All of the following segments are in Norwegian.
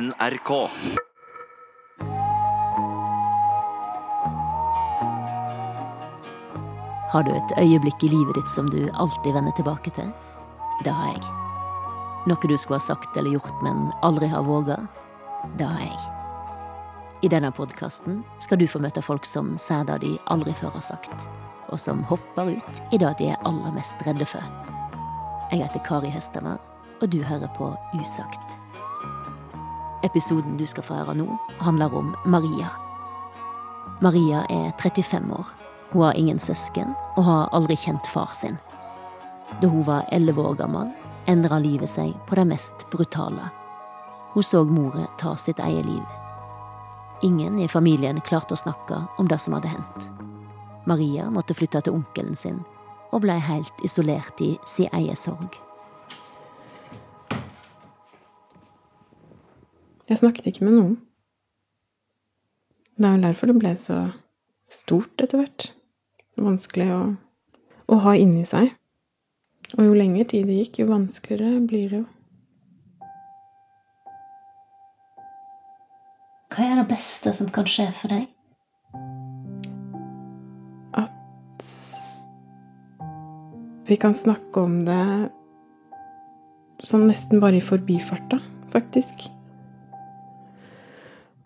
NRK. Har du et øyeblikk i livet ditt som du alltid vender tilbake til? Det har jeg. Noe du skulle ha sagt eller gjort, men aldri har våga? Det har jeg. I denne podkasten skal du få møte folk som sier det de aldri før har sagt, og som hopper ut i det de er aller mest redde for. Jeg heter Kari Hestemar, og du hører på Usagt. Episoden du skal få høre nå, handler om Maria. Maria er 35 år. Hun har ingen søsken og har aldri kjent far sin. Da hun var 11 år gammel, endra livet seg på det mest brutale. Hun så moren ta sitt eget liv. Ingen i familien klarte å snakke om det som hadde hendt. Maria måtte flytte til onkelen sin og blei helt isolert i sin egen sorg. Jeg snakket ikke med noen. Det er vel derfor det ble så stort etter hvert. Vanskelig å, å ha inni seg. Og jo lengre tid det gikk, jo vanskeligere blir det jo. Hva er det beste som kan skje for deg? At vi kan snakke om det sånn nesten bare i forbifarta, faktisk.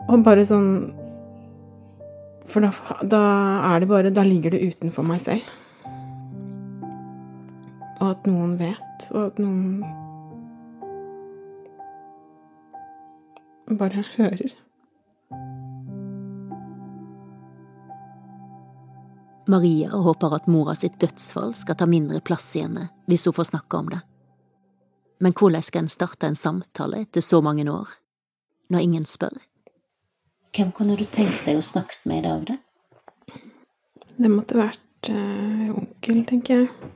Og bare sånn For da, da er det bare Da ligger det utenfor meg selv. Og at noen vet, og at noen bare hører. Maria håper at mora sitt dødsfall skal ta mindre plass i henne hvis hun får snakke om det. Men hvordan skal en starte en samtale etter så mange år, når ingen spør? Hvem kunne du tenkt deg å snakke med i dag, da? Det måtte vært eh, onkel, tenker jeg.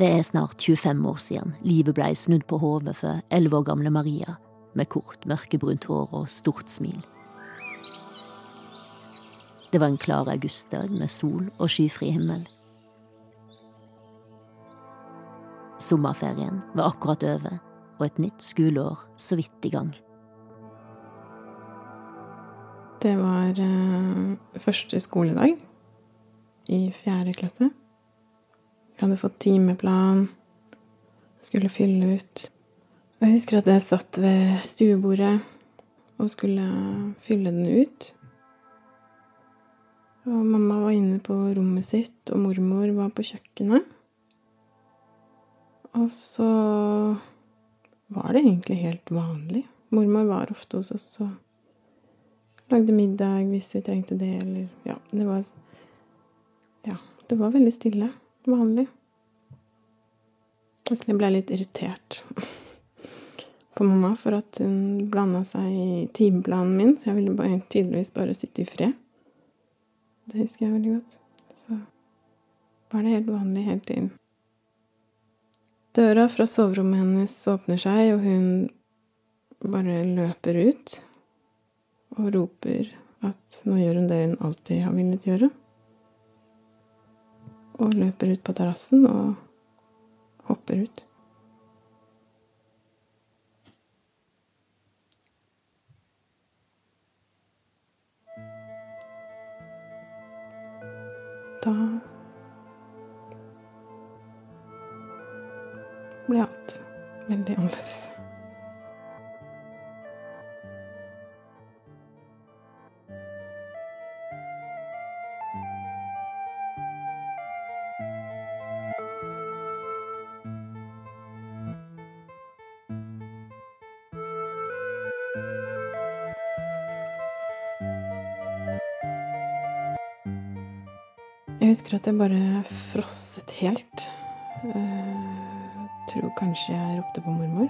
Det er snart 25 år siden livet blei snudd på hodet for elleve år gamle Maria, med kort, mørkebrunt hår og stort smil. Det var en klar augustdag med sol og skyfri himmel. Sommerferien var akkurat over, og et nytt skoleår så vidt i gang. Det var eh, første skoledag i fjerde klasse. Jeg hadde fått timeplan, skulle fylle ut. Jeg husker at jeg satt ved stuebordet og skulle fylle den ut. Og mamma var inne på rommet sitt, og mormor var på kjøkkenet. Og så var det egentlig helt vanlig. Mormor var ofte hos oss og lagde middag hvis vi trengte det, eller Ja, det var Ja, det var veldig stille. Vanlig. Jeg ble litt irritert på mamma for at hun blanda seg i timeplanen min, så jeg ville bare, tydeligvis bare sitte i fred. Det husker jeg veldig godt. Så var det helt vanlig helt til Døra fra soverommet hennes åpner seg, og hun bare løper ut og roper at nå gjør hun det hun alltid har villet gjøre. Og løper ut på terrassen og hopper ut. Da ble alt veldig annerledes. Jeg husker at jeg bare frosset helt. Jeg tror kanskje jeg ropte på mormor.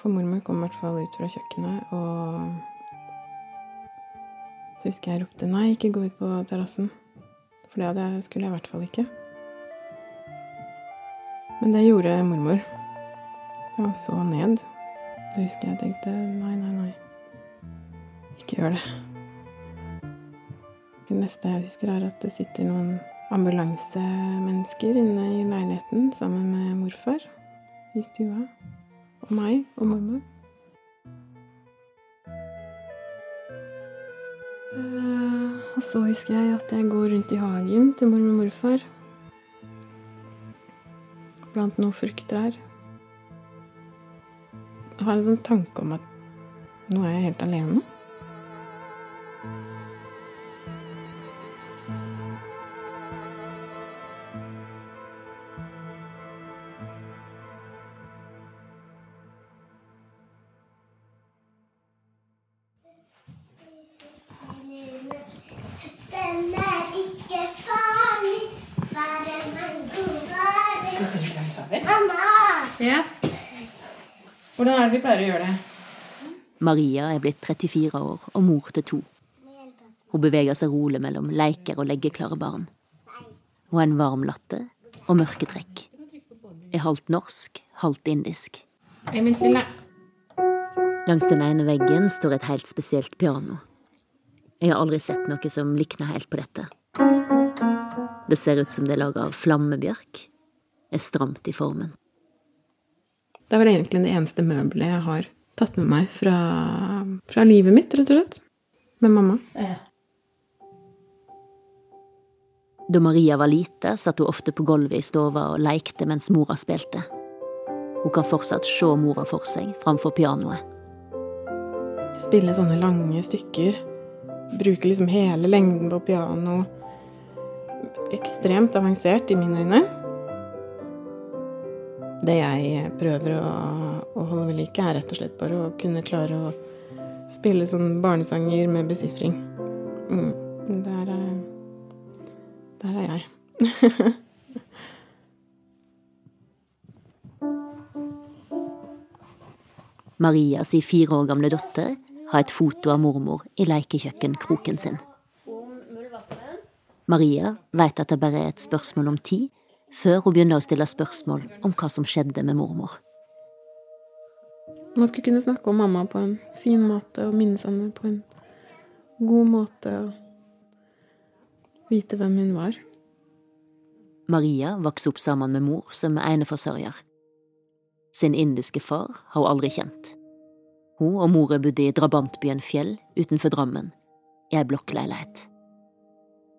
For mormor kom i hvert fall ut fra kjøkkenet og Så husker jeg ropte nei, ikke gå ut på terrassen. For det skulle jeg i hvert fall ikke. Men det gjorde mormor. Jeg så ned. Da husker jeg tenkte nei, nei, nei. Ikke gjør det. Det neste jeg husker, er at det sitter noen ambulansemennesker inne i leiligheten sammen med morfar i stua. Og meg og mamma. Uh, og så husker jeg at jeg går rundt i hagen til mormor og morfar. Blant noen frukttrær. Jeg har en sånn tanke om at nå er jeg helt alene. Maria er blitt 34 år og mor til to. Hun beveger seg rolig mellom leker og leggeklare barn. Hun har en varm latter og mørke trekk. Er halvt norsk, halvt indisk. Langs den ene veggen står et helt spesielt piano. Jeg har aldri sett noe som likner helt på dette. Det ser ut som det er laga av flammebjørk. Er stramt i formen. Det er vel egentlig det eneste møbelet jeg har tatt med meg fra, fra livet mitt, rett og slett. Med mamma. Ja. Da Maria var lite, satt hun ofte på gulvet i stua og lekte mens mora spilte. Hun kan fortsatt se mora for seg framfor pianoet. Spille sånne lange stykker. Bruke liksom hele lengden på piano. Ekstremt avansert i mine øyne. Det jeg prøver å, å holde ved like, er rett og slett bare å kunne klare å spille sånn barnesanger med besifring. Mm. Der, er, der er jeg. Marias fire år gamle datter har et foto av mormor i leikekjøkkenkroken sin. Maria vet at det bare er et spørsmål om tid før hun begynner å stille spørsmål om hva som skjedde med mormor. Man skulle kunne snakke om mamma på en fin måte og minnes henne på en god måte og vite hvem hun var. Maria vokste opp sammen med mor som eneforsørger. Sin indiske far har hun aldri kjent. Hun og mora bodde i drabantbyen Fjell utenfor Drammen, i ei blokkleilighet.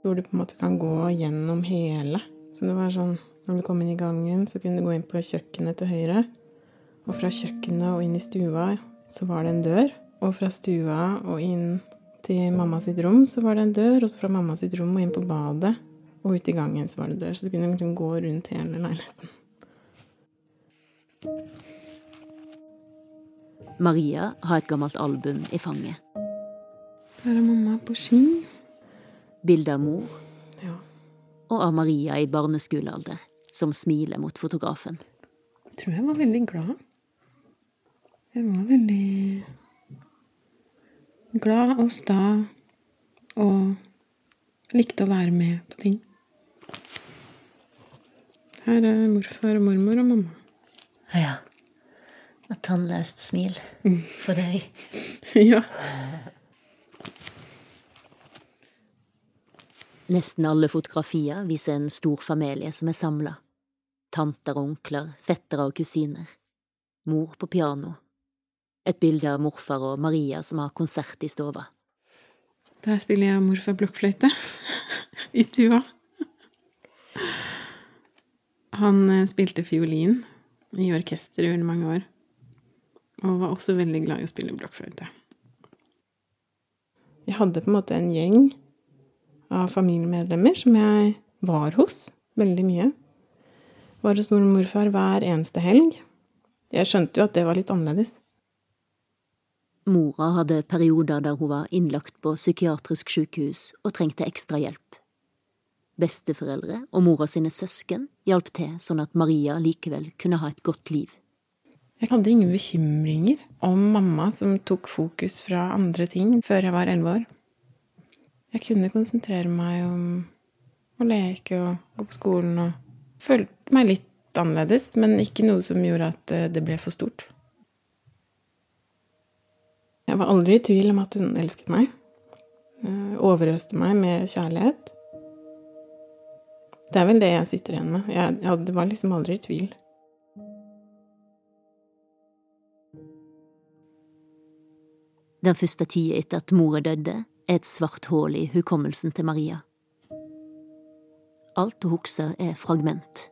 Hvor du på en måte kan gå gjennom hele så det var sånn når du kom inn i gangen, så kunne du gå inn på kjøkkenet til høyre. Og fra kjøkkenet og inn i stua så var det en dør. Og fra stua og inn til mamma sitt rom så var det en dør. Og så fra mamma sitt rom og inn på badet og ut i gangen så var det dør. Så du kunne liksom gå rundt hele leiligheten. Maria har et gammelt album i fanget. Der er mamma på ski. Bilde av mor. Ja og av Maria i barneskolealder, som smiler mot fotografen. Jeg tror jeg var veldig glad. Jeg var veldig glad og sta og likte å være med på ting. Her er morfar og mormor og mamma. Ja. Et tannløst smil for deg. ja. Nesten alle fotografier viser en stor familie som er samla. Tanter og onkler, fettere og kusiner. Mor på piano. Et bilde av morfar og Maria som har konsert i stova. Der spiller jeg morfar blokkfløyte i stua. Han eh, spilte fiolin i orkester under mange år. Og var også veldig glad i å spille blokkfløyte. Vi hadde på en måte en gjeng av familiemedlemmer som jeg var hos veldig mye. Var hos mor og morfar hver eneste helg. Jeg skjønte jo at det var litt annerledes. Mora hadde perioder der hun var innlagt på psykiatrisk sykehus og trengte ekstra hjelp. Besteforeldre og mora sine søsken hjalp til sånn at Maria likevel kunne ha et godt liv. Jeg hadde ingen bekymringer om mamma som tok fokus fra andre ting før jeg var elleve år. Jeg kunne konsentrere meg om å leke og gå på skolen og følte meg litt annerledes, men ikke noe som gjorde at eh, det ble for stort. Jeg var aldri i tvil om at hun elsket meg. Eh, overøste meg med kjærlighet. Det er vel det jeg sitter igjen med. Jeg, jeg var liksom aldri i tvil. Den første tida etter at mora døde, er et svart hull i hukommelsen til Maria. Alt hun husker, er fragment.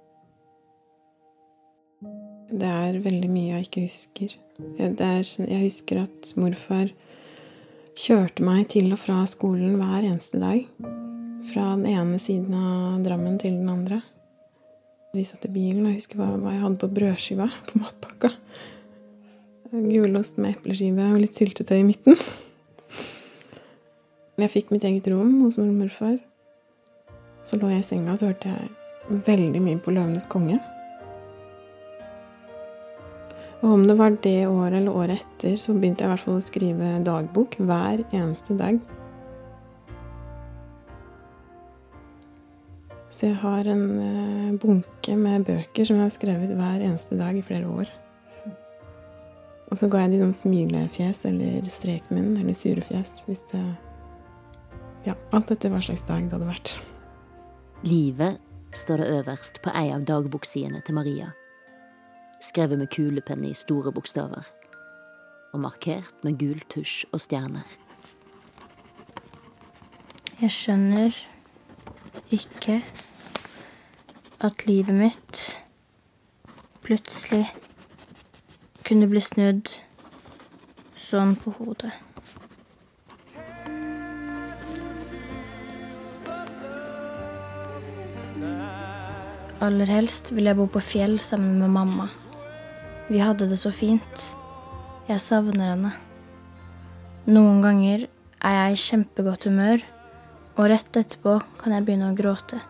Det er veldig mye jeg ikke husker. Er, jeg husker at morfar kjørte meg til og fra skolen hver eneste dag. Fra den ene siden av Drammen til den andre. Vi satt i bilen, og jeg husker hva, hva jeg hadde på brødskiva på matpakka. Gulost med epleskive og litt syltetøy i midten. Jeg fikk mitt eget rom hos mor og morfar. Så lå jeg i senga og så hørte jeg veldig mye på 'Løvenes konge'. Og om det var det året eller året etter, så begynte jeg i hvert fall å skrive dagbok hver eneste dag. Så jeg har en eh, bunke med bøker som jeg har skrevet hver eneste dag i flere år. Og så ga jeg de noen smilefjes eller strekmunn eller surefjes hvis det Ja, alt etter hva slags dag det hadde vært. Livet står det øverst på ei av dagboksidene til Maria. Skrevet med kulepenn i store bokstaver. Og markert med gul tusj og stjerner. Jeg skjønner ikke at livet mitt plutselig kunne bli snudd sånn på hodet. Aller helst vil jeg bo på fjell sammen med mamma. Vi hadde det så fint. Jeg savner henne. Noen ganger er jeg i kjempegodt humør, og rett etterpå kan jeg begynne å gråte.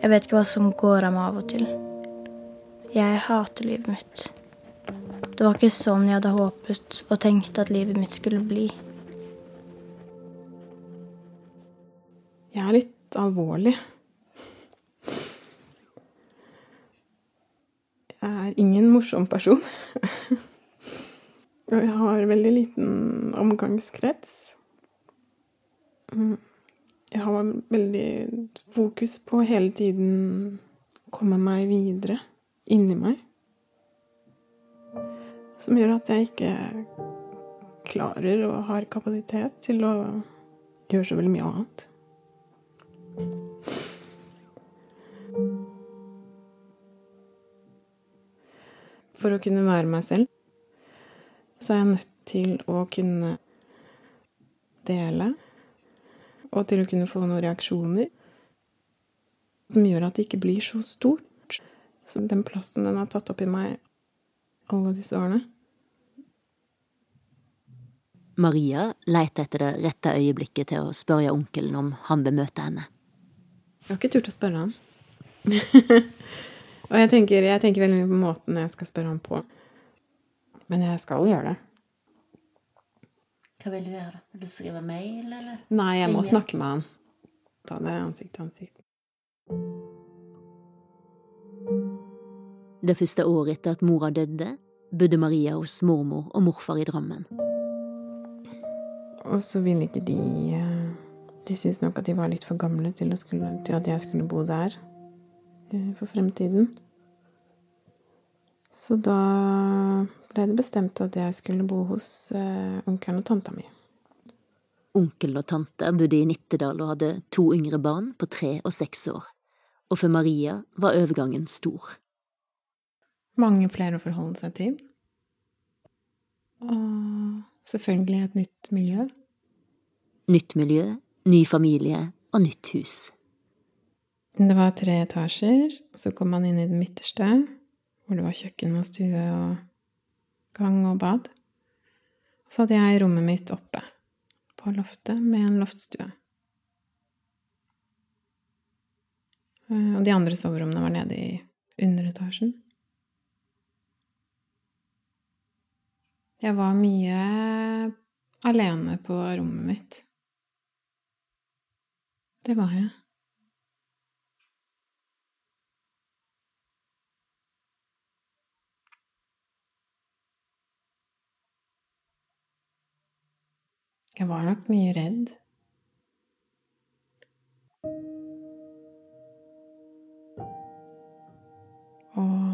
Jeg vet ikke hva som går av meg av og til. Jeg hater livet mitt. Det var ikke sånn jeg hadde håpet og tenkt at livet mitt skulle bli. Alvorlig. Jeg er ingen morsom person. Og jeg har veldig liten omgangskrets. Jeg har veldig fokus på hele tiden komme meg videre inni meg. Som gjør at jeg ikke klarer og har kapasitet til å gjøre så veldig mye annet. For å kunne være meg selv, så er jeg nødt til å kunne dele. Og til å kunne få noen reaksjoner som gjør at det ikke blir så stort som den plassen den har tatt opp i meg alle disse årene. Maria leter etter det rette øyeblikket til å spørre onkelen om han vil møte henne. Jeg har ikke turt å spørre han. Og jeg tenker, jeg tenker veldig mye på måten jeg skal spørre han på. Men jeg skal gjøre det. Hva vil du gjøre? Vil du skrive mail, eller? Nei, jeg må Ingen. snakke med han. Ta det ansikt til ansikt. Det første året etter at mora døde, bodde Maria hos mormor og morfar i Drammen. Og så ville ikke de eh, De syntes nok at de var litt for gamle til, å skulle, til at jeg skulle bo der eh, for fremtiden. Så da ble det bestemt at jeg skulle bo hos eh, onkelen og tanta mi. Onkelen og tante bodde i Nittedal og hadde to yngre barn på tre og seks år. Og for Maria var overgangen stor. Mange flere å forholde seg til. Og selvfølgelig et nytt miljø. Nytt miljø, ny familie og nytt hus. Det var tre etasjer, og så kom man inn i den midterste, hvor det var kjøkken og stue og gang og bad. Så hadde jeg rommet mitt oppe på loftet med en loftstue. Eh, Og de andre soverommene var nede i underetasjen. Jeg var mye alene på rommet mitt. Det var jeg. Jeg var nok mye redd. Og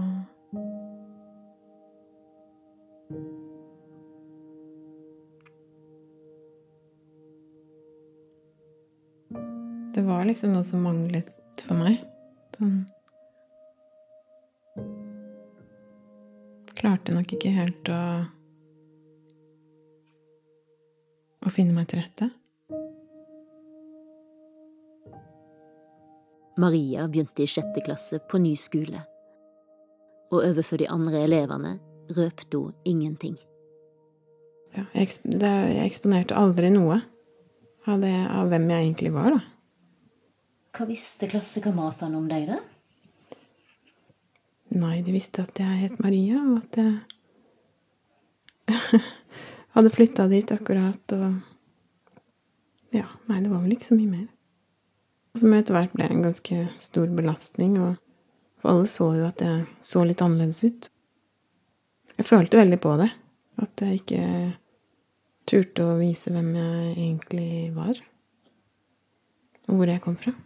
var liksom noe som manglet for meg. Sånn Klarte nok ikke helt å å finne meg til rette. Maria begynte i sjette klasse på ny skole, og overfor de andre elevene røpte hun ingenting. Ja, jeg, eksp det, jeg eksponerte aldri noe av, det, av hvem jeg egentlig var, da. Hva visste klassekameratene om deg, da? Nei, de visste at jeg het Maria, og at jeg hadde flytta dit akkurat, og Ja, nei, det var vel ikke så mye mer. Og som etter hvert ble en ganske stor belastning, og for alle så jo at jeg så litt annerledes ut. Jeg følte veldig på det, at jeg ikke turte å vise hvem jeg egentlig var, og hvor jeg kom fra.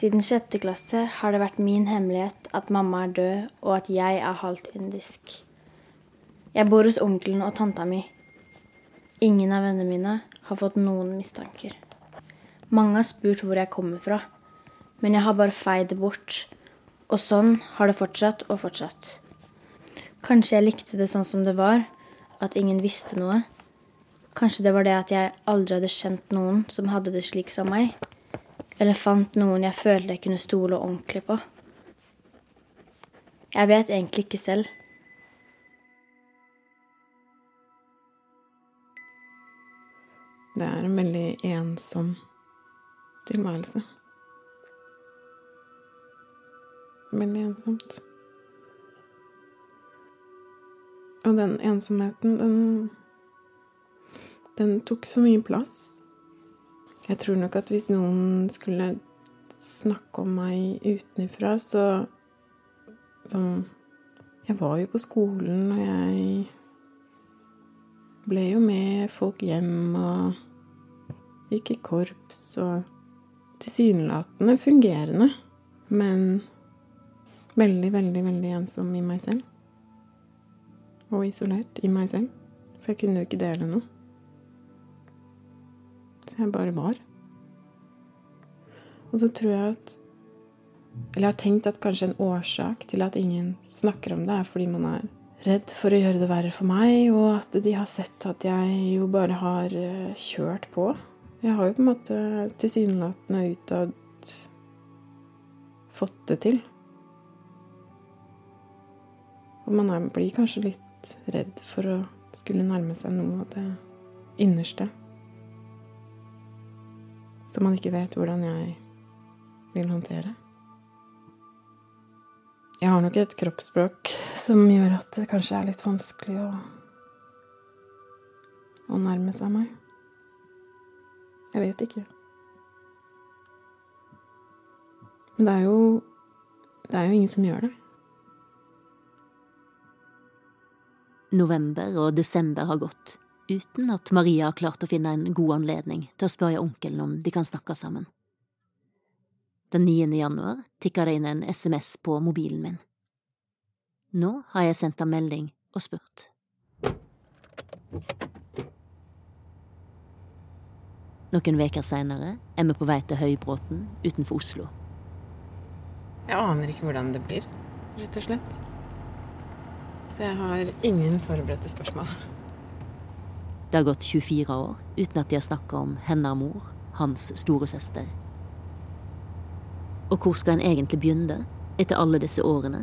Siden sjette klasse har det vært min hemmelighet at mamma er død, og at jeg er halvt indisk. Jeg bor hos onkelen og tanta mi. Ingen av vennene mine har fått noen mistanker. Mange har spurt hvor jeg kommer fra, men jeg har bare feid det bort. Og sånn har det fortsatt og fortsatt. Kanskje jeg likte det sånn som det var, at ingen visste noe. Kanskje det var det at jeg aldri hadde kjent noen som hadde det slik som meg. Eller fant noen jeg følte jeg kunne stole ordentlig på. Jeg vet egentlig ikke selv. Det er en veldig ensom tilværelse. Veldig ensomt. Og den ensomheten, den Den tok så mye plass. Jeg tror nok at hvis noen skulle snakke om meg utenfra, så Sånn Jeg var jo på skolen, og jeg ble jo med folk hjem og gikk i korps og tilsynelatende fungerende, men veldig, veldig, veldig ensom i meg selv. Og isolert i meg selv. For jeg kunne jo ikke dele noe. Jeg bare var. Og så tror jeg at Eller jeg har tenkt at kanskje en årsak til at ingen snakker om det, er fordi man er redd for å gjøre det verre for meg, og at de har sett at jeg jo bare har eh, kjørt på. Jeg har jo på en måte tilsynelatende utad fått det til. Og man er, blir kanskje litt redd for å skulle nærme seg noe av det innerste. Som man ikke vet hvordan jeg vil håndtere. Jeg har nok et kroppsspråk som gjør at det kanskje er litt vanskelig å, å nærme seg meg. Jeg vet ikke. Men det er jo Det er jo ingen som gjør det. November og desember har gått, uten at Maria har klart å finne en god anledning til å spørre onkelen om de kan snakke sammen. Den 9. januar tikker det inn en SMS på mobilen min. Nå har jeg sendt ham melding og spurt. Noen veker seinere er vi på vei til Høybråten utenfor Oslo. Jeg aner ikke hvordan det blir, rett og slett. Så jeg har ingen forberedte spørsmål. Det har gått 24 år uten at de har snakka om henne og mor, hans storesøster. Og hvor skal en egentlig begynne etter alle disse årene?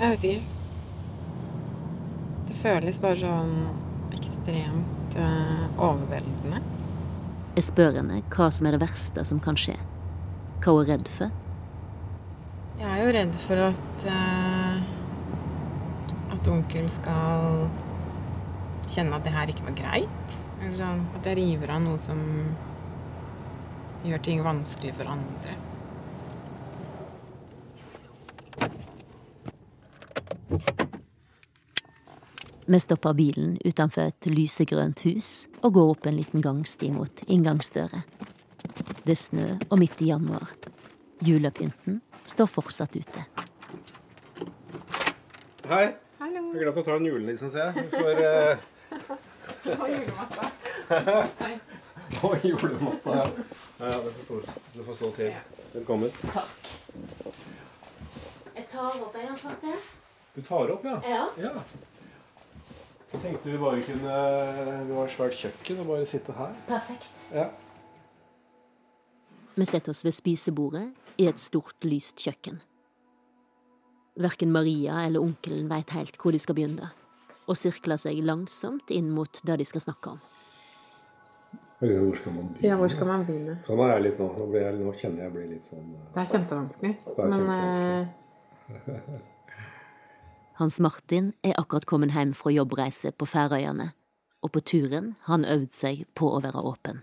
Jeg vet ikke. Det føles bare sånn ekstremt eh, overveldende. Jeg spør henne hva som er det verste som kan skje. Hva hun er redd for. Jeg er jo redd for at eh, at onkel skal kjenne at det her ikke var greit. Eller sånn at jeg river av noe som gjør ting vanskelig for andre. Vi stopper bilen utenfor et lysegrønt hus og går opp en liten gangsti mot inngangsdøra. Det er snø og midt i januar. Julepynten står fortsatt ute. Hei. Hallo! Jeg er glad for å ta en julenissen, ser jeg. For uh... Det var julematta. Hei. Å, julematta, ja. ja. Det får stå, det får stå til. Velkommen. Takk. Jeg tar opp en svarte. Du tar opp, ja? Ja. ja. Så tenkte vi bare kunne Vi har et svært kjøkken og bare sitte her. Perfekt. Ja. Vi setter oss ved spisebordet i et stort, lyst kjøkken. Verken Maria eller onkelen veit helt hvor de skal begynne, og sirkler seg langsomt inn mot det de skal snakke om. Hvor skal man begynne? Ja, hvor skal man begynne? Sånn er jeg litt nå. Nå, blir jeg, nå kjenner jeg blir litt sånn uh... Det er kjempevanskelig. Det er Men kjempevanskelig. eh, Hans Martin er akkurat kommet hjem fra jobbreise på Færøyene, og på turen har han øvd seg på å være åpen.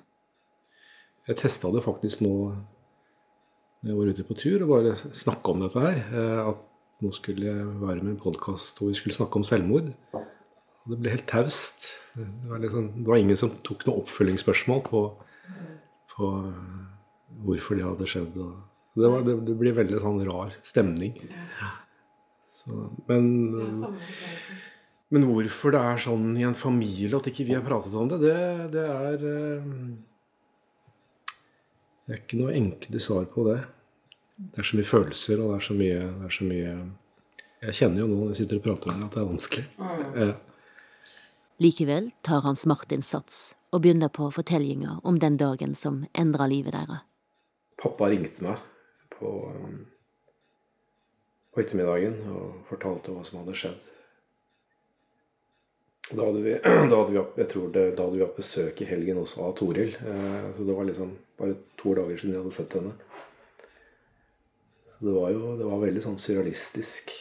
Jeg testa det faktisk nå når jeg var ute på tur, og bare snakka om dette her. eh, At nå skulle jeg være med i en podkast hvor vi skulle snakke om selvmord. Og det ble helt taust. Det, var liksom, det var ingen som tok noe oppfølgingsspørsmål på, på eh, hvorfor det hadde skjedd. Det, var, det, det ble veldig sånn rar stemning. Så, men, men hvorfor det er sånn i en familie at ikke vi har pratet om det, det, det er eh, Det er ikke noe enkle svar på det. Det er så mye følelser, og det er så mye, er så mye Jeg kjenner jo nå når jeg sitter og prater om det, at det er vanskelig. Ja. Likevel tar Hans Martin sats og begynner på fortellinga om den dagen som endra livet deres. Pappa ringte meg på, um, på ettermiddagen og fortalte hva som hadde skjedd. Da hadde vi, da hadde vi, jeg tror det, da hadde vi hatt besøk i helgen også av Toril. Eh, så det var liksom bare to dager siden jeg hadde sett henne. Så det var jo det var veldig sånn surrealistisk.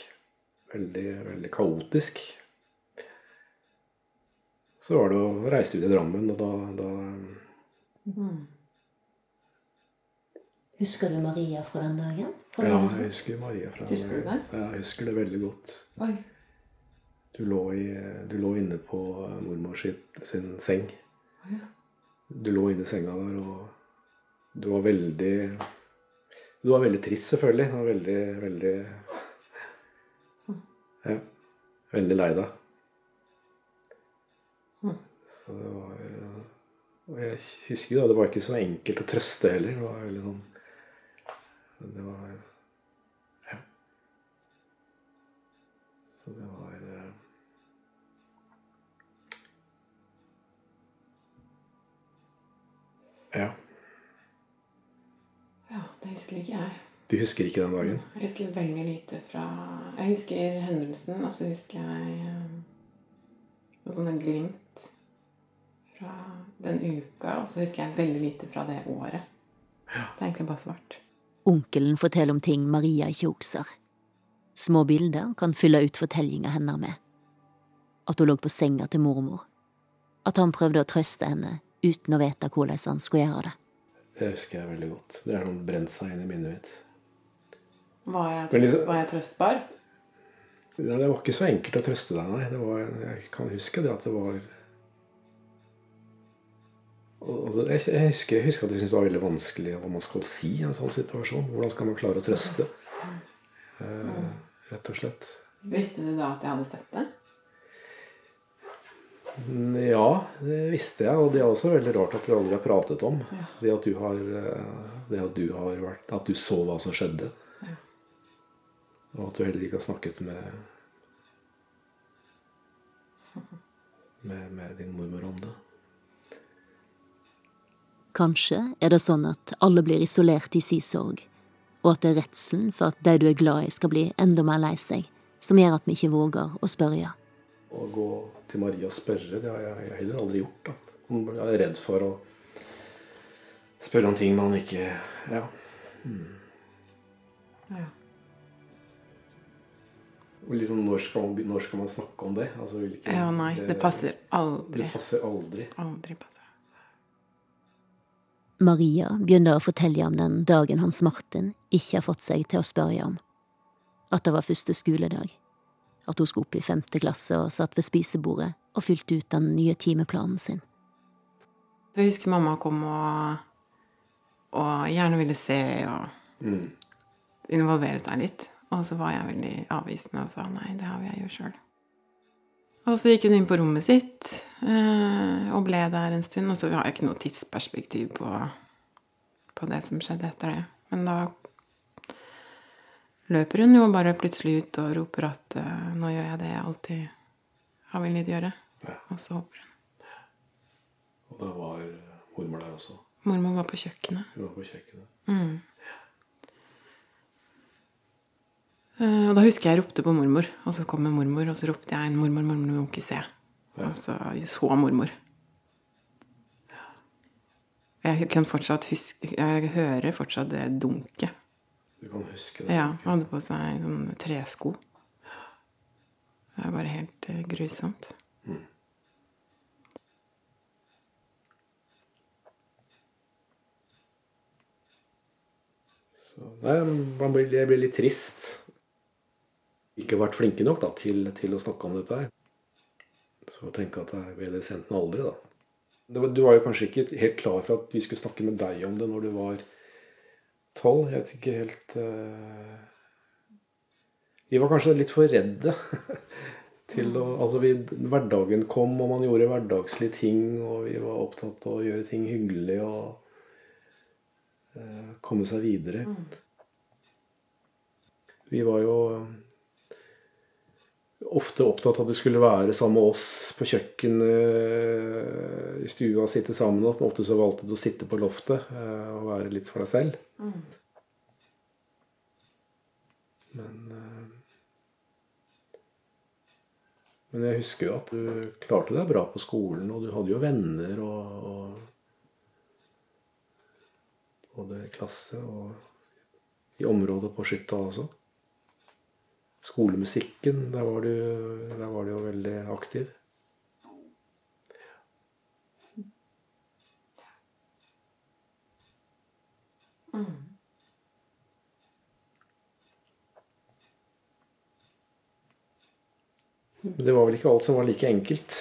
Veldig, veldig kaotisk. Så var det å reise ut i Drammen, og da, da Husker du Maria fra den dagen? Fra Ja, jeg husker Maria fra Husker den det? Ja, jeg husker det veldig godt. Du lå, i, du lå inne på mormor sitt, sin seng. Oi. Du lå inne i senga der, og du var veldig Du var veldig trist, selvfølgelig. Du var veldig, veldig Ja. Veldig lei deg. Så det var Og jeg husker da, det var ikke så enkelt å trøste heller. Det var veldig sånn Det var Ja. Så det var eh, Ja. Ja, det husker ikke jeg. Du husker ikke den dagen? Jeg husker veldig lite fra Jeg husker hendelsen, og så husker jeg noe noen sånne glimt fra den uka. Og så husker jeg veldig lite fra det året. Det er egentlig bare svart. Onkelen forteller om ting Maria ikke husker. Små bilder kan fylle ut fortellinga hennes med. At hun lå på senga til mormor. At han prøvde å trøste henne uten å vite hvordan han skulle gjøre det. Det husker jeg veldig godt. Det har brent seg inn i minnet mitt. Var jeg, trøst, liksom- var jeg trøstbar? Ja, det var ikke så enkelt å trøste deg, nei. Det var, jeg kan huske det at det var jeg, jeg, husker, jeg husker at jeg syntes det var veldig vanskelig hva man skal si i en sånn situasjon. Hvordan skal man klare å trøste? Eh, rett og slett. Visste du da at jeg hadde sett det? Mm, Ja, det visste jeg, og det er også veldig rart at vi aldri har pratet om. Ja. Det at du har, eh, det at du har vært At du så hva som skjedde. Ja. Og at du heller ikke har snakket med med, med din mormor om det. Kanskje er det sånn at alle blir isolert i si sorg, og at det er redselen for at de du er glad i skal bli enda mer lei seg, som gjør at vi ikke våger å spørre. Å gå til Maria og spørre, det har jeg, heller aldri gjort. da. Jeg er redd for å spørre om ting man ikke Ja. Ja. Og liksom, når, skal man, når skal man snakke om det? Altså, hvilken, Ja, nei, det passer aldri. Det passer aldri. Aldri passer. Maria begynner å fortelle om den dagen Hans Martin ikke har fått seg til å spørre om. At det var første skoledag. At hun skulle opp i femte klasse og satt ved spisebordet og fylte ut den nye timeplanen sin. Jeg husker mamma kom og, og gjerne ville se og Mm. involvere seg litt. Og så var jeg veldig avvisende og sa nei, det har jeg gjort sjøl. Og så gikk hun inn på rommet sitt eh, og ble der en stund. Og så har jeg ikke noe tidsperspektiv på, på det som skjedde etter det. Men da løper hun jo bare plutselig ut og roper at eh, nå gjør jeg det jeg alltid har villet gjøre. Ja. Og så hopper hun. Og da var mormor der også. Mormor var på kjøkkenet. Hun var på kjøkkenet. Mm. Eh, Og da husker jeg jeg ropte på mormor, og så kom mormor, og så ropte jeg en 'mormor, mormor, du må ikke se'. Og så så mormor. Jeg kan fortsatt huske Jeg hører fortsatt det dunket. Du kan huske det. Ja, hun hadde på seg sånn tresko. Det er bare helt grusomt. grusomt. Så, nei, man blir, jeg blir litt trist. Ikke vært flinke nok da, til, til å snakke om dette her. Så jeg tenker at jeg ville sendt enn aldri, da. Du var jo kanskje ikke helt klar for at vi skulle snakke med deg om det når du var tolv. Jeg vet ikke helt uh... Vi var kanskje litt for redde til å Altså, vi, hverdagen kom, og man gjorde hverdagslige ting, og vi var opptatt av å gjøre ting hyggelig og uh, komme seg videre. Vi var jo ofte opptatt av at du skulle være sammen med oss på kjøkkenet i stua og sitte sammen. Og ofte så valgte du å sitte på loftet eh, og være litt for deg selv. Men eh, Men jeg husker jo at du klarte deg bra på skolen, og du hadde jo venner og, og både i klasse og i området på Skytta også. Skolemusikken, der var du, der var du jo veldig aktiv. Men det var vel ikke alt som var like enkelt.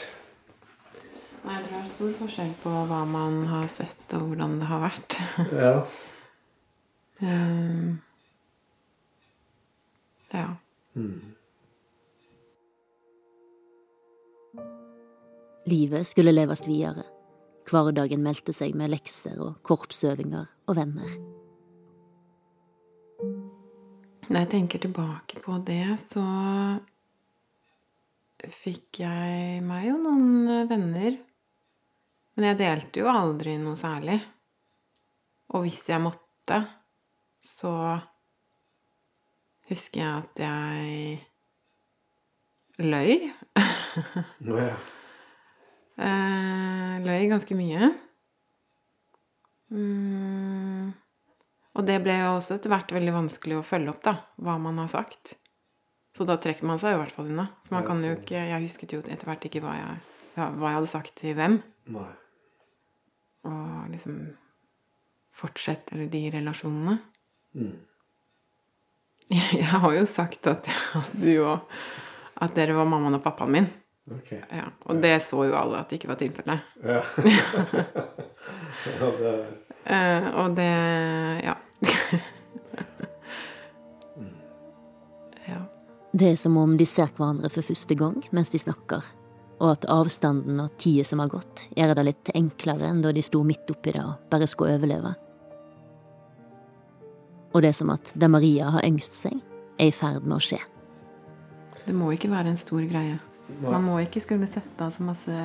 Nei, jeg tror det er stor forskjell på hva man har sett, og hvordan det har vært. Ja. um, ja. Livet skulle leves videre. Hverdagen meldte seg med lekser og korpsøvinger og venner. Når jeg tenker tilbake på det, så fikk jeg meg jo noen venner. Men jeg delte jo aldri noe særlig. Og hvis jeg måtte, så husker jeg at jeg løy. Nå, ja. Eh, løy ganske mye. Mm. Og det ble jo også etter hvert veldig vanskelig å følge opp, da, hva man har sagt. Så da trekker man seg i hvert fall unna. For man kan jo ikke Jeg husket jo etter hvert ikke hva jeg, hva jeg hadde sagt til hvem. Nei. Og liksom fortsette de relasjonene. Mm. Jeg har jo sagt at, at du og At dere var mammaen og pappaen min. Okay. Ja, og det så jo alle at det ikke var tilfellet. Ja. ja det, Eh, og det Ja. ja. Det er som om de ser hverandre for første gang mens de snakker, og at avstanden og tida som har gått, gjør det litt enklere enn da de sto midt oppi det og bare skulle overleve. Og det som at da Maria har yngst seg, er i ferd med å skje. Det må ikke være en stor greie. Nei. Man må ikke skulle sette av så masse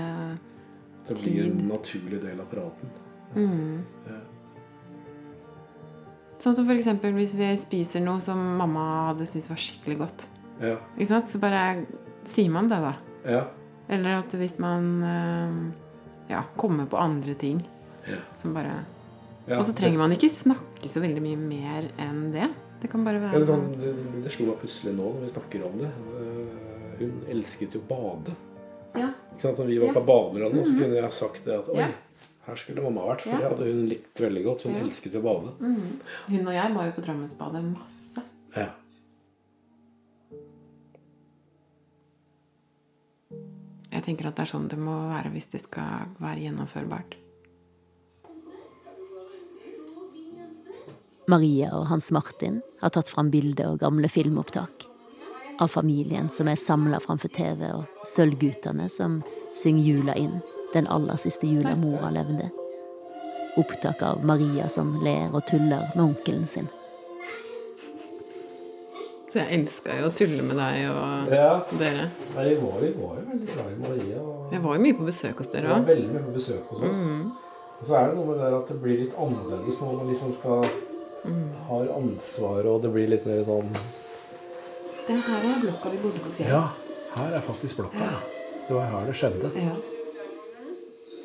det blir en naturlig del av praten. mm. Ja. Sånn som eksempel hvis vi spiser noe som mamma hadde syntes var skikkelig godt. Ja. Ikke sant? Så bare sier man det, da. ja. Eller at hvis man eh, ja, kommer på andre ting Ja. som bare ja. Og så trenger man ikke snakke så veldig mye mer enn det. Det kan bare Ja, være det, sånn, det, det slo meg plutselig nå når vi snakker om det. Eh, hun elsket jo å bade. Ja. Ikke sant? Når vi var Ja. på badelandet, så kunne jeg sagt det at oi, Ja. her skulle mamma vært. For Ja. det hadde hun likt veldig godt. Hun Ja. elsket å bade. Hun og jeg var jo på Drammensbadet masse. Ja. Jeg tenker at det er sånn det må være hvis det skal være gjennomførbart. Maria og Hans Martin har tatt fram bilder og gamle filmopptak. Av familien som er samla framfor TV, og Sølvguttene som synger jula inn, den aller siste jula mora levde. Opptak av Maria som ler og tuller med onkelen sin. Så jeg elska jo å tulle med deg og ja. dere. Ja, vi var, vi var jo veldig glad i Maria. Og Jeg var jo mye på besøk hos vi dere var òg. veldig mye på besøk hos oss. Og så er det noe med det at det blir litt annerledes når man liksom skal har ansvar, og det blir litt mer sånn Det her er blokka vi bodde på fjellet. Ja, her er faktisk blokka. Ja. Det var her det skjedde. Ja.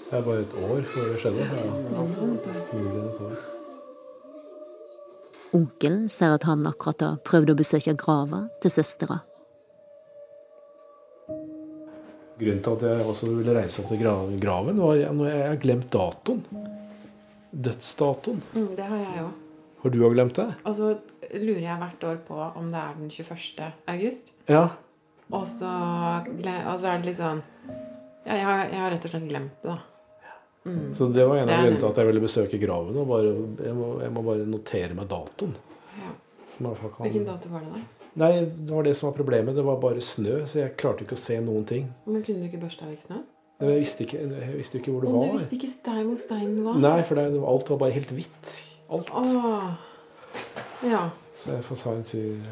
Det er bare et år før det skjedde. Ja. Onkelen ser at han akkurat har prøvd å besøke grava til søstera. Grunnen til at jeg også ville reise opp til graven, var når jeg har glemt datoen. Dødsdatoen. Mm, det har jeg òg. Har du òg glemt det? Og så lurer jeg hvert år på om det er den 21. august. Ja. Og så, og så er det litt sånn Ja, jeg har, jeg har rett og slett glemt det, da. Så det var en av grunnene til at jeg ville besøke graven. Og bare, jeg, må, jeg må bare notere meg datoen. Ja. Kan- Hvilken dato var det, da? Nei, det var det som var problemet. Det var bare snø, så jeg klarte ikke å se noen ting. Men kunne du ikke børsta vekk snø? Jeg visste ikke, jeg visste ikke hvor det Om du visste ikke stein hvor steinen var? Nei, for det, alt var bare helt hvitt. Alt. Åh. Ja. Så jeg får ta en tur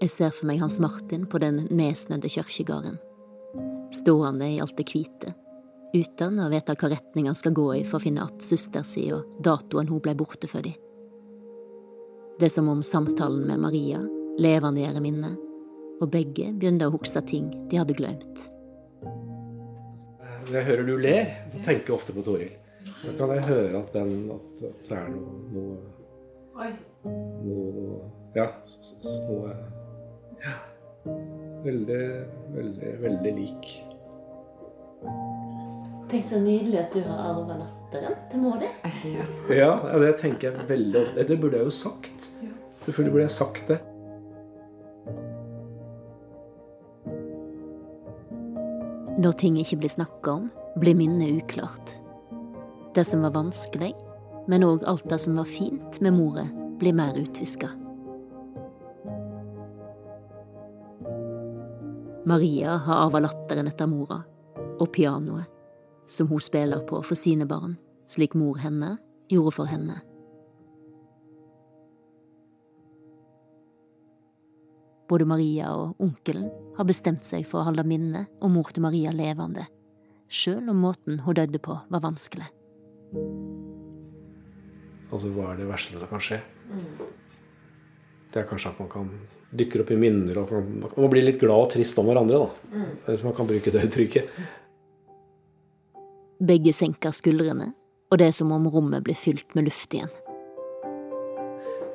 Jeg ser for meg Hans Martin på den nedsnødde kirkegården. Stående i alt det hvite, uten å vite hva retning han skal gå i for å finne att søster si og datoen hun ble borte for de. Det er som om samtalen med Maria levendegjør minnet, og begge begynner å huske ting de hadde glemt. Når jeg hører du ler, så tenker jeg ofte på Toril. Da kan jeg høre at, den, at, at det er noe, noe, Oi. noe Ja, noe Ja. Veldig, veldig, veldig lik. Tenk så nydelig at du har arva latteren til mor di. Ja. Ja, ja, det tenker jeg veldig ofte. Det burde jeg jo sagt. Selvfølgelig burde jeg sagt det. Når ting ikke blir snakka om, blir minnet uklart. Det som var vanskelig, men òg alt det som var fint med mora, blir mer utviska. Maria har arva latteren etter mora, og pianoet, som hun spiller på for sine barn, slik mor henne gjorde for henne. Både Maria og onkelen har bestemt seg for å holde minnet om mor til Maria levende, sjøl om måten hun døde på var vanskelig. Altså, hva er det verste som kan skje? Det er kanskje at man kan dykker opp i minner, og man, man må bli litt glad og trist om hverandre, da. Hvis man kan bruke det uttrykket. Begge senker skuldrene, og det er som om rommet blir fylt med luft igjen.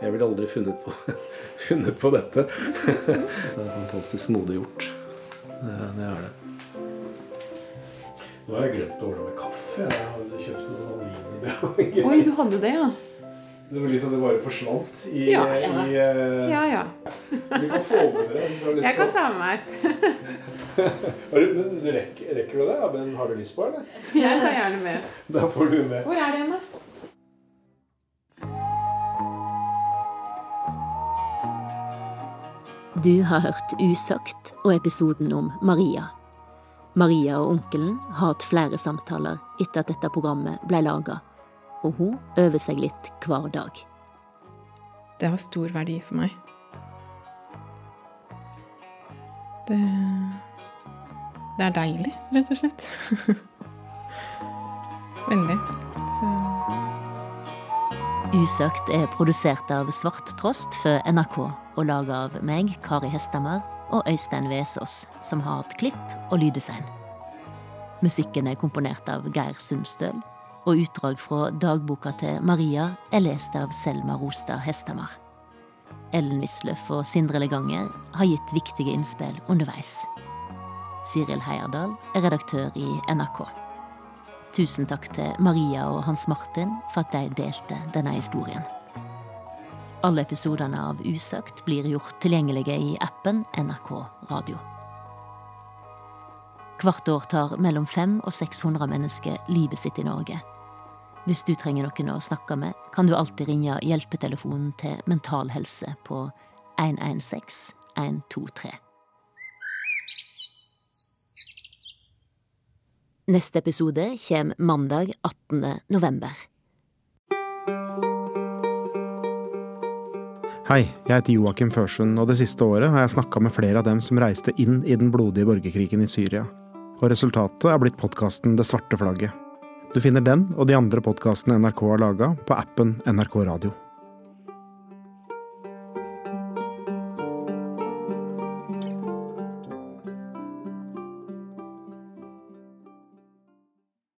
Jeg ville aldri funnet på, funnet på dette. Det er fantastisk modig gjort. Det, det er det. Nå har jeg glemt å ordne med kaffe. Jeg hadde kjøpt noen aluminium. Oi, du hadde det, ja? Det var liksom det bare forsvant i, Ja, i uh... Ja, ja. Du kan få med dere hvis du har lyst Jeg kan ta med meg et. Men du rekker, rekker du det? Ja, men har du lyst på det? Jeg tar gjerne med. Da får du med. Hvor er det igjen, da? Du har hørt Usagt og episoden om Maria. Maria og onkelen har hatt flere samtaler etter at dette programmet ble laga, og hun øver seg litt hver dag. Det har stor verdi for meg. Det Det er deilig, rett og slett. Veldig. Så Usagt er produsert av Svart Trost for NRK og laga av meg, Kari Hestammer, og Øystein Vesaas, som har hatt klipp og lyddesign. Musikken er komponert av Geir Sundstøl, og utdrag fra dagboka til Maria er lest av Selma Rostad Hestammer. Ellen Wisløff og Sindre Leganger har gitt viktige innspill underveis. Siril Heierdal er redaktør i NRK. Tusen takk til Maria og Hans Martin for at de delte denne historien. Alle episodene av Usagt blir gjort tilgjengelige i appen NRK Radio. Hvert år tar mellom 500 og 600 mennesker livet sitt i Norge. Hvis du trenger noen å snakke med, kan du alltid ringe hjelpetelefonen til Mental Helse på 116 123. Neste episode kommer mandag 18. november. Hei, jeg heter Joakim Førsund, og det siste året har jeg snakka med flere av dem som reiste inn i den blodige borgerkrigen i Syria. Og resultatet er blitt podkasten Det svarte flagget. Du finner den og de andre podkastene NRK har laga, på appen NRK Radio.